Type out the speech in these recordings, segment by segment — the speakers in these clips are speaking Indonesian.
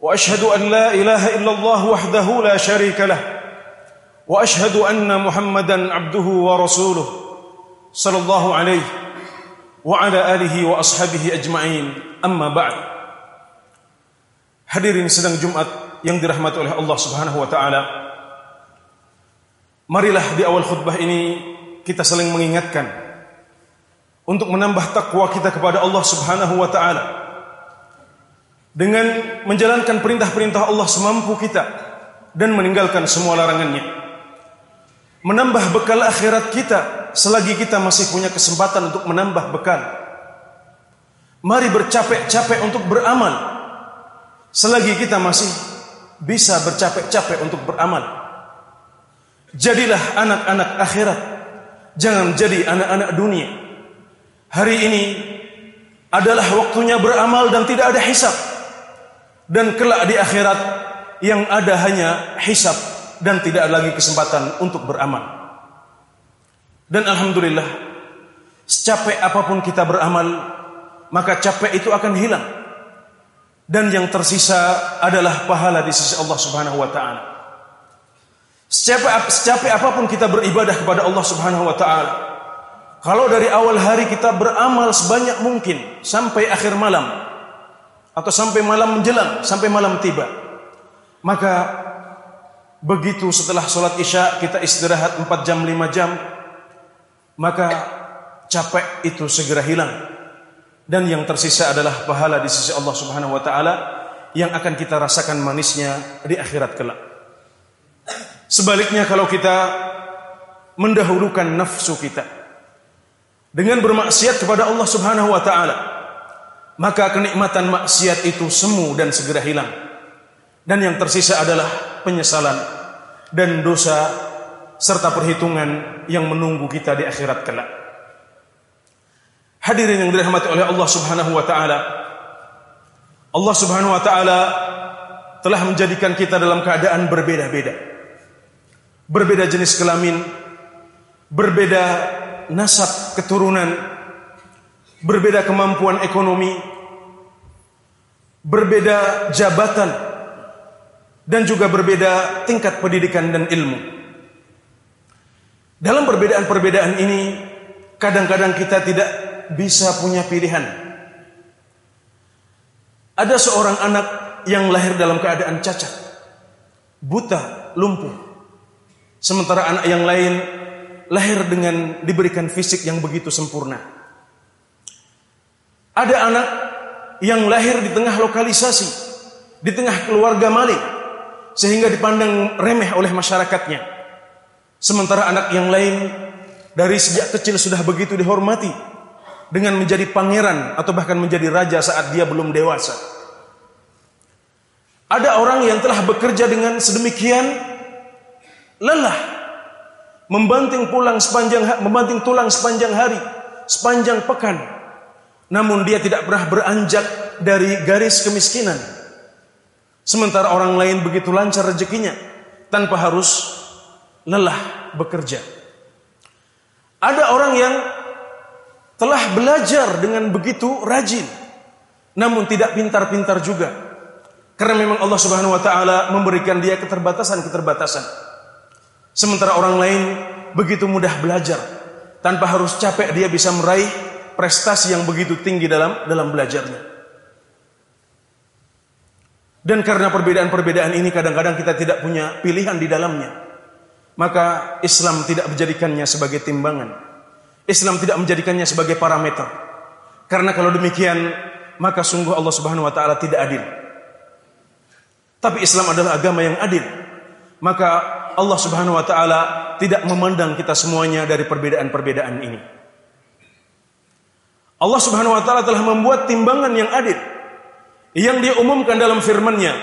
واشهد ان لا اله الا الله وحده لا شريك له واشهد ان محمدا عبده ورسوله صلى الله عليه وعلى اله واصحابه اجمعين اما بعد hadirin sedang Jumat yang dirahmati oleh Allah Subhanahu wa taala marilah di awal khutbah ini kita saling mengingatkan untuk menambah takwa kita kepada Allah Subhanahu wa taala Dengan menjalankan perintah-perintah Allah semampu kita dan meninggalkan semua larangannya. Menambah bekal akhirat kita selagi kita masih punya kesempatan untuk menambah bekal. Mari bercapek-capek untuk beramal selagi kita masih bisa bercapek-capek untuk beramal. Jadilah anak-anak akhirat, jangan jadi anak-anak dunia. Hari ini adalah waktunya beramal dan tidak ada hisab dan kelak di akhirat yang ada hanya hisab dan tidak lagi kesempatan untuk beramal. Dan alhamdulillah, secapek apa pun kita beramal, maka capek itu akan hilang. Dan yang tersisa adalah pahala di sisi Allah Subhanahu wa taala. Secapek, secapek apa pun kita beribadah kepada Allah Subhanahu wa taala, kalau dari awal hari kita beramal sebanyak mungkin sampai akhir malam, atau sampai malam menjelang, sampai malam tiba. Maka begitu setelah sholat isya kita istirahat 4 jam 5 jam, maka capek itu segera hilang. Dan yang tersisa adalah pahala di sisi Allah Subhanahu wa taala yang akan kita rasakan manisnya di akhirat kelak. Sebaliknya kalau kita mendahulukan nafsu kita dengan bermaksiat kepada Allah Subhanahu wa taala, maka kenikmatan maksiat itu semu dan segera hilang. Dan yang tersisa adalah penyesalan dan dosa serta perhitungan yang menunggu kita di akhirat kelak. Hadirin yang dirahmati oleh Allah Subhanahu wa taala. Allah Subhanahu wa taala telah menjadikan kita dalam keadaan berbeda-beda. Berbeda jenis kelamin, berbeda nasab keturunan, berbeda kemampuan ekonomi, berbeda jabatan, dan juga berbeda tingkat pendidikan dan ilmu. Dalam perbedaan-perbedaan ini, kadang-kadang kita tidak bisa punya pilihan. Ada seorang anak yang lahir dalam keadaan cacat, buta, lumpuh. Sementara anak yang lain lahir dengan diberikan fisik yang begitu sempurna. Ada anak yang lahir di tengah lokalisasi, di tengah keluarga maling, sehingga dipandang remeh oleh masyarakatnya. Sementara anak yang lain dari sejak kecil sudah begitu dihormati dengan menjadi pangeran atau bahkan menjadi raja saat dia belum dewasa. Ada orang yang telah bekerja dengan sedemikian lelah, membanting pulang sepanjang membanting tulang sepanjang hari, sepanjang pekan, namun dia tidak pernah beranjak dari garis kemiskinan. Sementara orang lain begitu lancar rezekinya tanpa harus lelah bekerja. Ada orang yang telah belajar dengan begitu rajin namun tidak pintar-pintar juga. Karena memang Allah Subhanahu wa taala memberikan dia keterbatasan-keterbatasan. Sementara orang lain begitu mudah belajar tanpa harus capek dia bisa meraih prestasi yang begitu tinggi dalam dalam belajarnya. Dan karena perbedaan-perbedaan ini kadang-kadang kita tidak punya pilihan di dalamnya. Maka Islam tidak menjadikannya sebagai timbangan. Islam tidak menjadikannya sebagai parameter. Karena kalau demikian, maka sungguh Allah Subhanahu wa taala tidak adil. Tapi Islam adalah agama yang adil. Maka Allah Subhanahu wa taala tidak memandang kita semuanya dari perbedaan-perbedaan ini. Allah Subhanahu wa taala telah membuat timbangan yang adil yang dia umumkan dalam firman-Nya,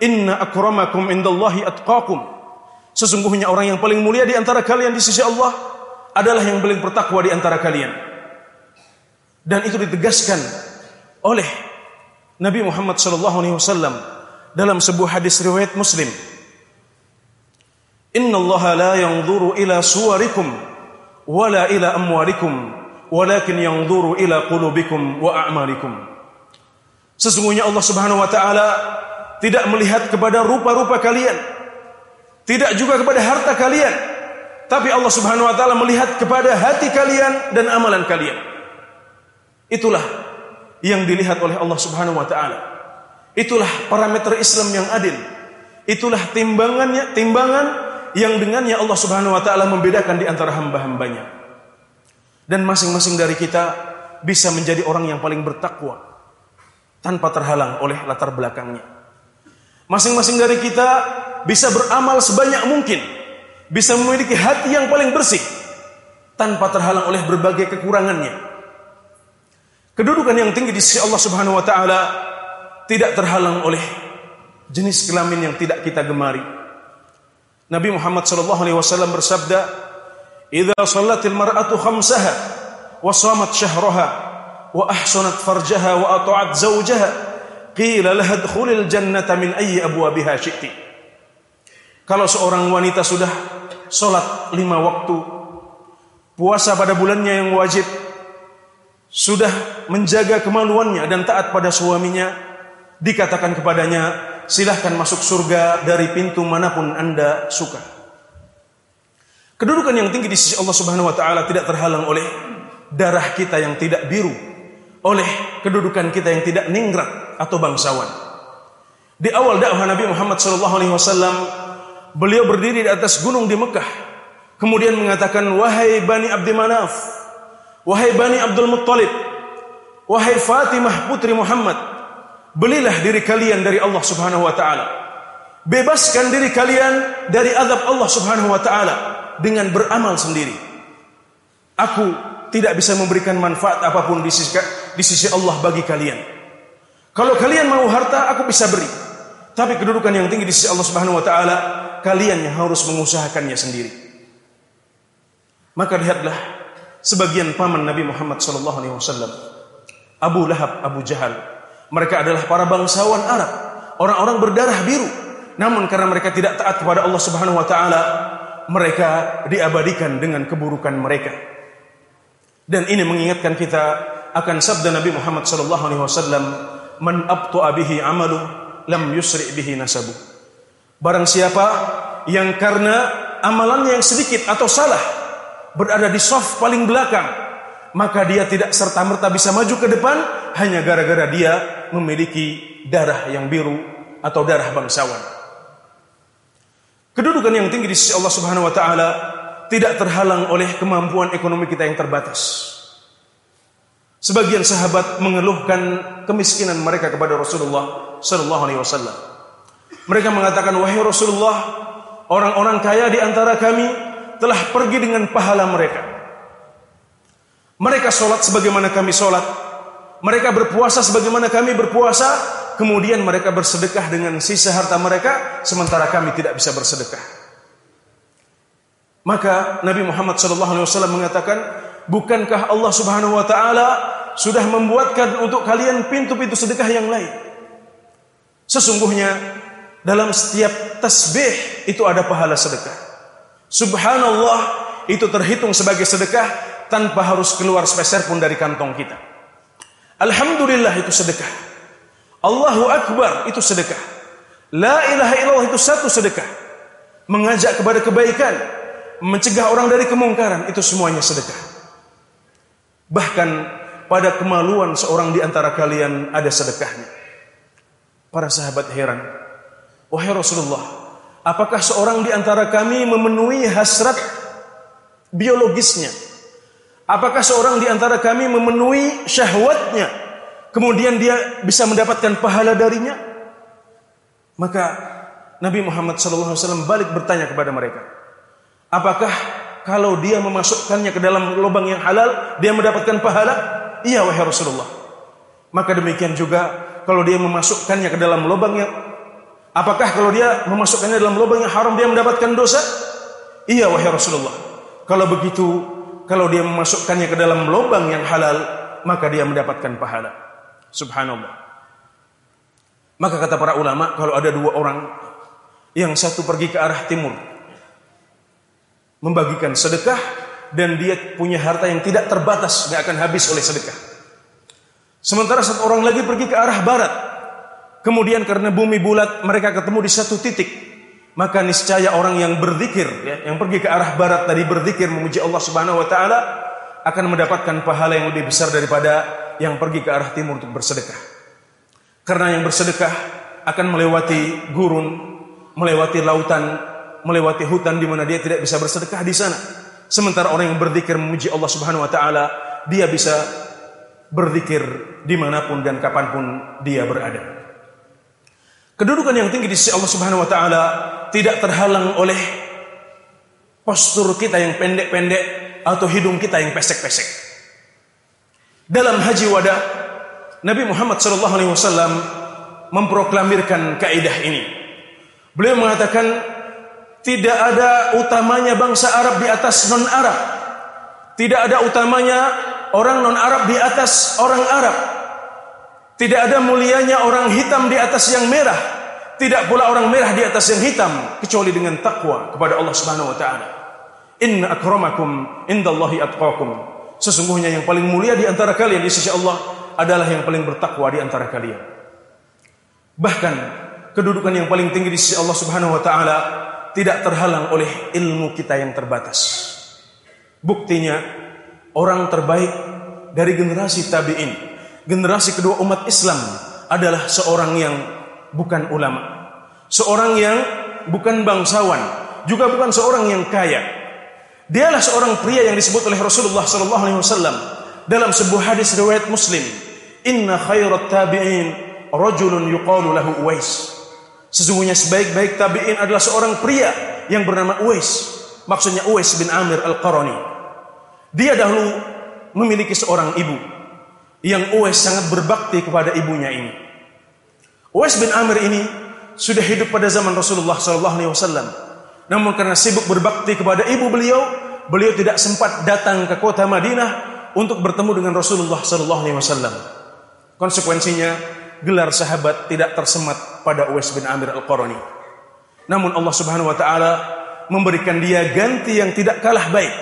"Inna akramakum indallahi atqakum." Sesungguhnya orang yang paling mulia di antara kalian di sisi Allah adalah yang paling bertakwa di antara kalian. Dan itu ditegaskan oleh Nabi Muhammad sallallahu alaihi wasallam dalam sebuah hadis riwayat Muslim. Inna Allah la yanzuru ila suwarikum wala ila amwalikum walakin yanzuru ila qulubikum wa a'malikum. Sesungguhnya Allah Subhanahu wa taala tidak melihat kepada rupa-rupa kalian, tidak juga kepada harta kalian, tapi Allah Subhanahu wa taala melihat kepada hati kalian dan amalan kalian. Itulah yang dilihat oleh Allah Subhanahu wa taala. Itulah parameter Islam yang adil. Itulah timbangannya, timbangan yang dengannya Allah Subhanahu wa taala membedakan di antara hamba-hambanya. Dan masing-masing dari kita bisa menjadi orang yang paling bertakwa tanpa terhalang oleh latar belakangnya. Masing-masing dari kita bisa beramal sebanyak mungkin, bisa memiliki hati yang paling bersih tanpa terhalang oleh berbagai kekurangannya. Kedudukan yang tinggi di sisi Allah Subhanahu wa taala tidak terhalang oleh jenis kelamin yang tidak kita gemari. Nabi Muhammad wasallam bersabda, "Idza shallatil mar'atu khamsaha wa shamat syahraha wa ahsanat farjaha wa ata'at zawjaha, qila laha adkhulil jannata min ayyi abwabiha syi'ti." Kalau seorang wanita sudah salat lima waktu, puasa pada bulannya yang wajib, sudah menjaga kemaluannya dan taat pada suaminya, dikatakan kepadanya, silahkan masuk surga dari pintu mana pun anda suka. Kedudukan yang tinggi di sisi Allah Subhanahu Wa Taala tidak terhalang oleh darah kita yang tidak biru, oleh kedudukan kita yang tidak ningrat atau bangsawan. Di awal dakwah Nabi Muhammad SAW, beliau berdiri di atas gunung di Mekah, kemudian mengatakan, wahai bani Abdi Manaf, wahai bani Abdul Muttalib, wahai Fatimah putri Muhammad, Belilah diri kalian dari Allah Subhanahu wa taala. Bebaskan diri kalian dari azab Allah Subhanahu wa taala dengan beramal sendiri. Aku tidak bisa memberikan manfaat apa pun di sisi, di sisi Allah bagi kalian. Kalau kalian mau harta, aku bisa beri. Tapi kedudukan yang tinggi di sisi Allah Subhanahu wa taala, kalian yang harus mengusahakannya sendiri. Maka lihatlah sebagian paman Nabi Muhammad sallallahu alaihi wasallam, Abu Lahab, Abu Jahal, mereka adalah para bangsawan Arab, orang-orang berdarah biru. Namun karena mereka tidak taat kepada Allah Subhanahu wa taala, mereka diabadikan dengan keburukan mereka. Dan ini mengingatkan kita akan sabda Nabi Muhammad sallallahu alaihi wasallam, "Man abta'a bihi 'amalu lam yusri bihi nasabu." Barang siapa yang karena amalannya yang sedikit atau salah berada di soft paling belakang, maka dia tidak serta-merta bisa maju ke depan hanya gara-gara dia memiliki darah yang biru atau darah bangsawan. Kedudukan yang tinggi di sisi Allah Subhanahu wa taala tidak terhalang oleh kemampuan ekonomi kita yang terbatas. Sebagian sahabat mengeluhkan kemiskinan mereka kepada Rasulullah sallallahu alaihi wasallam. Mereka mengatakan, "Wahai Rasulullah, orang-orang kaya di antara kami telah pergi dengan pahala mereka. Mereka sholat sebagaimana kami sholat, mereka berpuasa sebagaimana kami berpuasa, kemudian mereka bersedekah dengan sisa harta mereka, sementara kami tidak bisa bersedekah. Maka Nabi Muhammad SAW mengatakan, bukankah Allah Subhanahu Wa Taala sudah membuatkan untuk kalian pintu-pintu sedekah yang lain? Sesungguhnya dalam setiap tasbih itu ada pahala sedekah. Subhanallah itu terhitung sebagai sedekah tanpa harus keluar sepeser pun dari kantong kita. Alhamdulillah itu sedekah. Allahu Akbar itu sedekah. La ilaha illallah itu satu sedekah. Mengajak kepada kebaikan, mencegah orang dari kemungkaran itu semuanya sedekah. Bahkan pada kemaluan seorang di antara kalian ada sedekahnya. Para sahabat heran. Wahai Rasulullah, apakah seorang di antara kami memenuhi hasrat biologisnya Apakah seorang di antara kami memenuhi syahwatnya, kemudian dia bisa mendapatkan pahala darinya? Maka Nabi Muhammad SAW balik bertanya kepada mereka, apakah kalau dia memasukkannya ke dalam lubang yang halal, dia mendapatkan pahala? Iya, wahai Rasulullah. Maka demikian juga kalau dia memasukkannya ke dalam lubang yang apakah kalau dia memasukkannya dalam lubang yang haram dia mendapatkan dosa? Iya wahai Rasulullah. Kalau begitu, kalau dia memasukkannya ke dalam lubang yang halal, maka dia mendapatkan pahala. Subhanallah. Maka kata para ulama, kalau ada dua orang yang satu pergi ke arah timur, membagikan sedekah dan dia punya harta yang tidak terbatas, nggak akan habis oleh sedekah. Sementara satu orang lagi pergi ke arah barat. Kemudian karena bumi bulat mereka ketemu di satu titik. Maka niscaya orang yang berzikir ya, yang pergi ke arah barat tadi berzikir memuji Allah Subhanahu wa taala akan mendapatkan pahala yang lebih besar daripada yang pergi ke arah timur untuk bersedekah. Karena yang bersedekah akan melewati gurun, melewati lautan, melewati hutan di mana dia tidak bisa bersedekah di sana. Sementara orang yang berzikir memuji Allah Subhanahu wa taala, dia bisa berzikir di mana pun dan kapan pun dia berada. Kedudukan yang tinggi di sisi Allah Subhanahu Wa Taala tidak terhalang oleh postur kita yang pendek-pendek atau hidung kita yang pesek-pesek. Dalam haji wada, Nabi Muhammad SAW memproklamirkan kaidah ini. Beliau mengatakan tidak ada utamanya bangsa Arab di atas non Arab. Tidak ada utamanya orang non Arab di atas orang Arab. Tidak ada mulianya orang hitam di atas yang merah. Tidak pula orang merah di atas yang hitam kecuali dengan takwa kepada Allah Subhanahu wa taala. Inna akramakum indallahi atqakum. Sesungguhnya yang paling mulia di antara kalian di sisi Allah adalah yang paling bertakwa di antara kalian. Bahkan kedudukan yang paling tinggi di sisi Allah Subhanahu wa taala tidak terhalang oleh ilmu kita yang terbatas. Buktinya orang terbaik dari generasi tabi'in, generasi kedua umat Islam adalah seorang yang bukan ulama, seorang yang bukan bangsawan, juga bukan seorang yang kaya. Dialah seorang pria yang disebut oleh Rasulullah sallallahu alaihi wasallam dalam sebuah hadis riwayat Muslim, "Inna khairat tabi'in rajulun yuqalu lahu Uwais." Sesungguhnya sebaik-baik tabi'in adalah seorang pria yang bernama Uwais. Maksudnya Uwais bin Amir Al-Qarani. Dia dahulu memiliki seorang ibu yang Uwais sangat berbakti kepada ibunya ini. Uwais bin Amir ini sudah hidup pada zaman Rasulullah SAW. Namun karena sibuk berbakti kepada ibu beliau, beliau tidak sempat datang ke kota Madinah untuk bertemu dengan Rasulullah SAW. Konsekuensinya, gelar sahabat tidak tersemat pada Uwais bin Amir Al-Qarani. Namun Allah Subhanahu wa taala memberikan dia ganti yang tidak kalah baik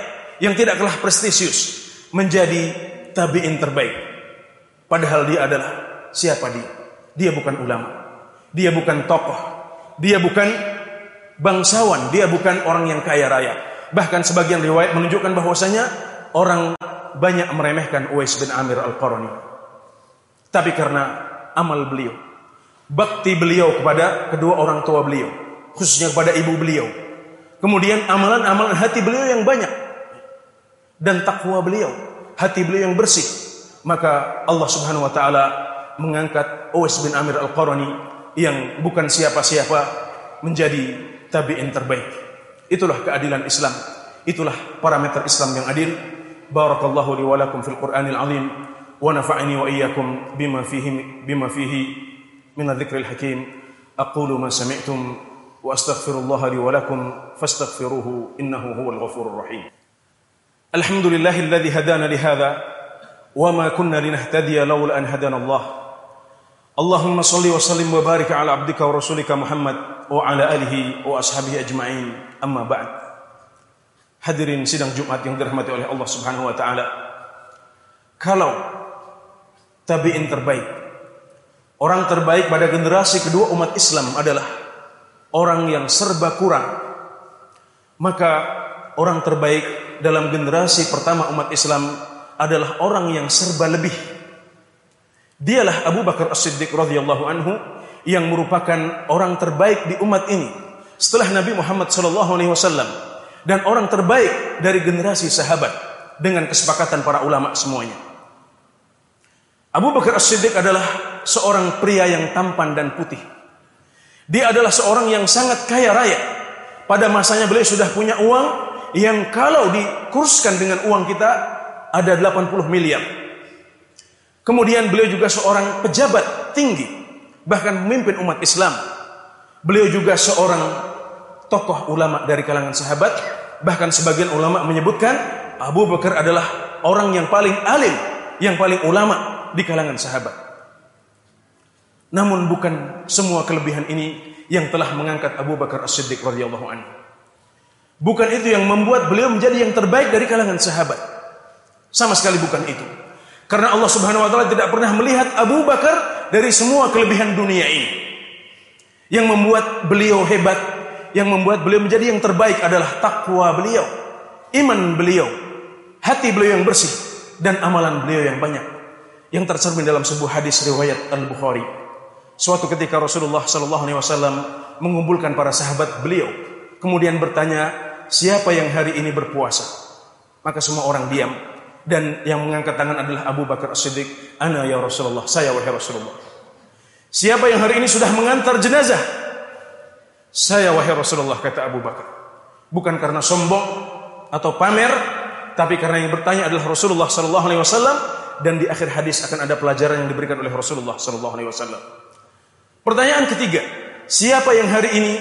yang tidak kalah prestisius menjadi tabi'in terbaik. Padahal dia adalah siapa dia? Dia bukan ulama. Dia bukan tokoh. Dia bukan bangsawan. Dia bukan orang yang kaya raya. Bahkan sebagian riwayat menunjukkan bahwasanya orang banyak meremehkan Uwais bin Amir Al-Qarani. Tapi karena amal beliau, bakti beliau kepada kedua orang tua beliau, khususnya kepada ibu beliau. Kemudian amalan-amalan hati beliau yang banyak dan takwa beliau, hati beliau yang bersih, maka Allah Subhanahu wa taala mengangkat Uwais bin Amir Al-Qarani yang bukan siapa-siapa menjadi tabi'in terbaik. Itulah keadilan Islam. Itulah parameter Islam yang adil. Barakallahu li wa lakum fil Qur'anil azim wa nafa'ani wa iyyakum bima fihi bima fihi adh-dhikril hakim. Aqulu ma sami'tum wa astaghfirullaha li wa lakum fastaghfiruhu innahu huwal ghafurur rahim. الحمد لله الذي هدانا لهذا وما كنا لنهتدي لولا أن هدانا الله اللهم صل وسلم وبارك على عبدك ورسولك محمد وعلى آله وأصحابه أجمعين أما بعد Hadirin sidang Jumat yang dirahmati oleh Allah Subhanahu wa taala. Kalau tabi'in terbaik, orang terbaik pada generasi kedua umat Islam adalah orang yang serba kurang, maka orang terbaik dalam generasi pertama umat Islam adalah orang yang serba lebih. Dialah Abu Bakar As-Siddiq radhiyallahu anhu yang merupakan orang terbaik di umat ini setelah Nabi Muhammad sallallahu alaihi wasallam dan orang terbaik dari generasi sahabat dengan kesepakatan para ulama semuanya. Abu Bakar As-Siddiq adalah seorang pria yang tampan dan putih. Dia adalah seorang yang sangat kaya raya. Pada masanya beliau sudah punya uang yang kalau dikurskan dengan uang kita ada 80 miliar. Kemudian beliau juga seorang pejabat tinggi, bahkan memimpin umat Islam. Beliau juga seorang tokoh ulama dari kalangan sahabat, bahkan sebagian ulama menyebutkan Abu Bakar adalah orang yang paling alim, yang paling ulama di kalangan sahabat. Namun bukan semua kelebihan ini yang telah mengangkat Abu Bakar As-Siddiq radhiyallahu anhu. Bukan itu yang membuat beliau menjadi yang terbaik dari kalangan sahabat. Sama sekali bukan itu. Karena Allah Subhanahu wa taala tidak pernah melihat Abu Bakar dari semua kelebihan dunia ini. Yang membuat beliau hebat, yang membuat beliau menjadi yang terbaik adalah takwa beliau, iman beliau, hati beliau yang bersih dan amalan beliau yang banyak. Yang tercermin dalam sebuah hadis riwayat Al-Bukhari. Suatu ketika Rasulullah sallallahu alaihi wasallam mengumpulkan para sahabat beliau, kemudian bertanya, "Siapa yang hari ini berpuasa?" Maka semua orang diam dan yang mengangkat tangan adalah Abu Bakar As-Siddiq, "Ana ya Rasulullah, saya wahai Rasulullah." Siapa yang hari ini sudah mengantar jenazah? Saya wahai Rasulullah kata Abu Bakar. Bukan karena sombong atau pamer, tapi karena yang bertanya adalah Rasulullah sallallahu alaihi wasallam dan di akhir hadis akan ada pelajaran yang diberikan oleh Rasulullah sallallahu alaihi wasallam. Pertanyaan ketiga, siapa yang hari ini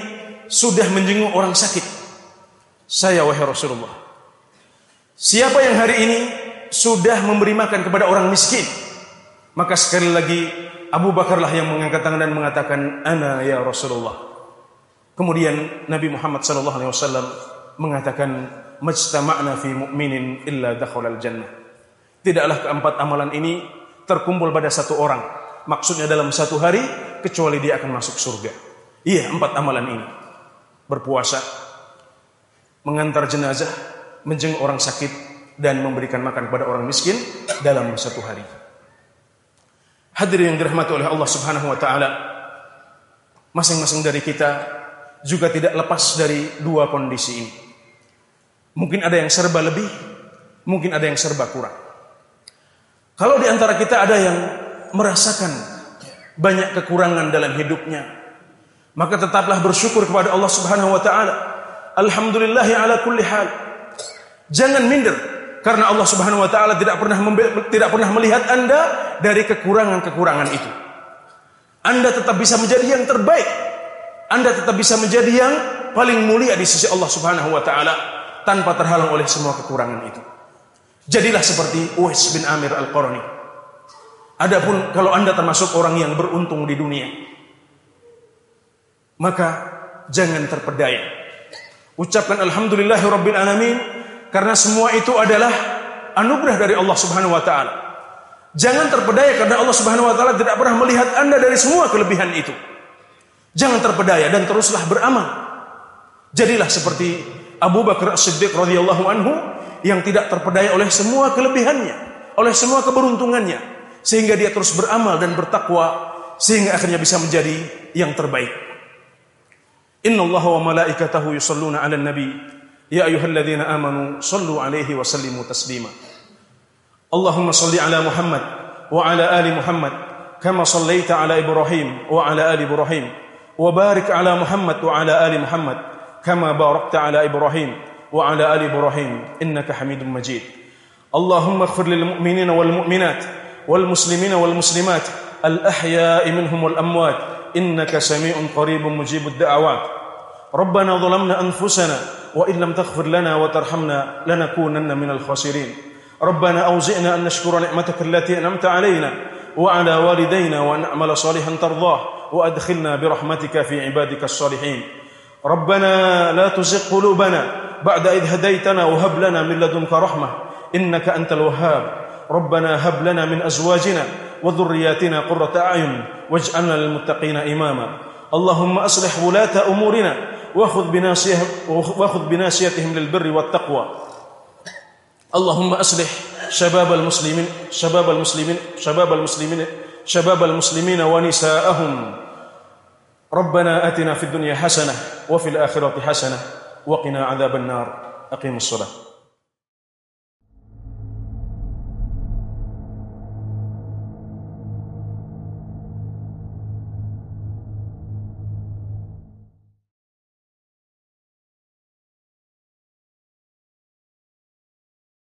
sudah menjenguk orang sakit? Saya wahai Rasulullah. Siapa yang hari ini sudah memberi makan kepada orang miskin? Maka sekali lagi Abu Bakarlah yang mengangkat tangan dan mengatakan, "Ana ya Rasulullah." Kemudian Nabi Muhammad sallallahu alaihi wasallam mengatakan, "Majtama'na fi mu'minin illa dakhala al-jannah." Tidaklah keempat amalan ini terkumpul pada satu orang. Maksudnya dalam satu hari kecuali dia akan masuk surga. Iya, empat amalan ini. Berpuasa, mengantar jenazah, menjenguk orang sakit dan memberikan makan kepada orang miskin dalam satu hari. Hadirin yang dirahmati oleh Allah Subhanahu wa taala, masing-masing dari kita juga tidak lepas dari dua kondisi ini. Mungkin ada yang serba lebih, mungkin ada yang serba kurang. Kalau di antara kita ada yang merasakan banyak kekurangan dalam hidupnya, maka tetaplah bersyukur kepada Allah Subhanahu wa taala. Alhamdulillah ala kulli hal. Jangan minder karena Allah Subhanahu wa taala tidak pernah tidak pernah melihat Anda dari kekurangan-kekurangan itu. Anda tetap bisa menjadi yang terbaik. Anda tetap bisa menjadi yang paling mulia di sisi Allah Subhanahu wa taala tanpa terhalang oleh semua kekurangan itu. Jadilah seperti Uwais bin Amir Al-Qarni. Adapun kalau Anda termasuk orang yang beruntung di dunia, maka jangan terpedaya. Ucapkan alhamdulillahirabbil alamin karena semua itu adalah anugerah dari Allah Subhanahu wa taala. Jangan terpedaya karena Allah Subhanahu wa taala tidak pernah melihat Anda dari semua kelebihan itu. Jangan terpedaya dan teruslah beramal. Jadilah seperti Abu Bakar As-Siddiq radhiyallahu anhu yang tidak terpedaya oleh semua kelebihannya, oleh semua keberuntungannya, sehingga dia terus beramal dan bertakwa sehingga akhirnya bisa menjadi yang terbaik. Inna wa malaikatahu yusalluna 'alan nabi يا أيها الذين آمنوا صلوا عليه وسلموا تسليما. اللهم صل على محمد وعلى آل محمد كما صليت على إبراهيم وعلى آل إبراهيم وبارك على محمد وعلى آل محمد كما باركت على إبراهيم وعلى آل إبراهيم إنك حميد مجيد. اللهم اغفر للمؤمنين والمؤمنات والمسلمين والمسلمات الأحياء منهم والأموات إنك سميع قريب مجيب الدعوات. ربنا ظلمنا أنفسنا وإن لم تغفر لنا وترحمنا لنكونن من الخاسرين. ربنا أوزئنا أن نشكر نعمتك التي أنعمت علينا وعلى والدينا وأن نعمل صالحا ترضاه وأدخلنا برحمتك في عبادك الصالحين. ربنا لا تزغ قلوبنا بعد إذ هديتنا وهب لنا من لدنك رحمة إنك أنت الوهاب. ربنا هب لنا من أزواجنا وذرياتنا قرة أعين واجعلنا للمتقين إماما. اللهم أصلح ولاة أمورنا وخذ بناسيهم وخذ بناسيتهم للبر والتقوى. اللهم أصلح شباب المسلمين شباب المسلمين شباب المسلمين شباب المسلمين ونساءهم. ربنا آتنا في الدنيا حسنة وفي الآخرة حسنة وقنا عذاب النار. أقيموا الصلاة.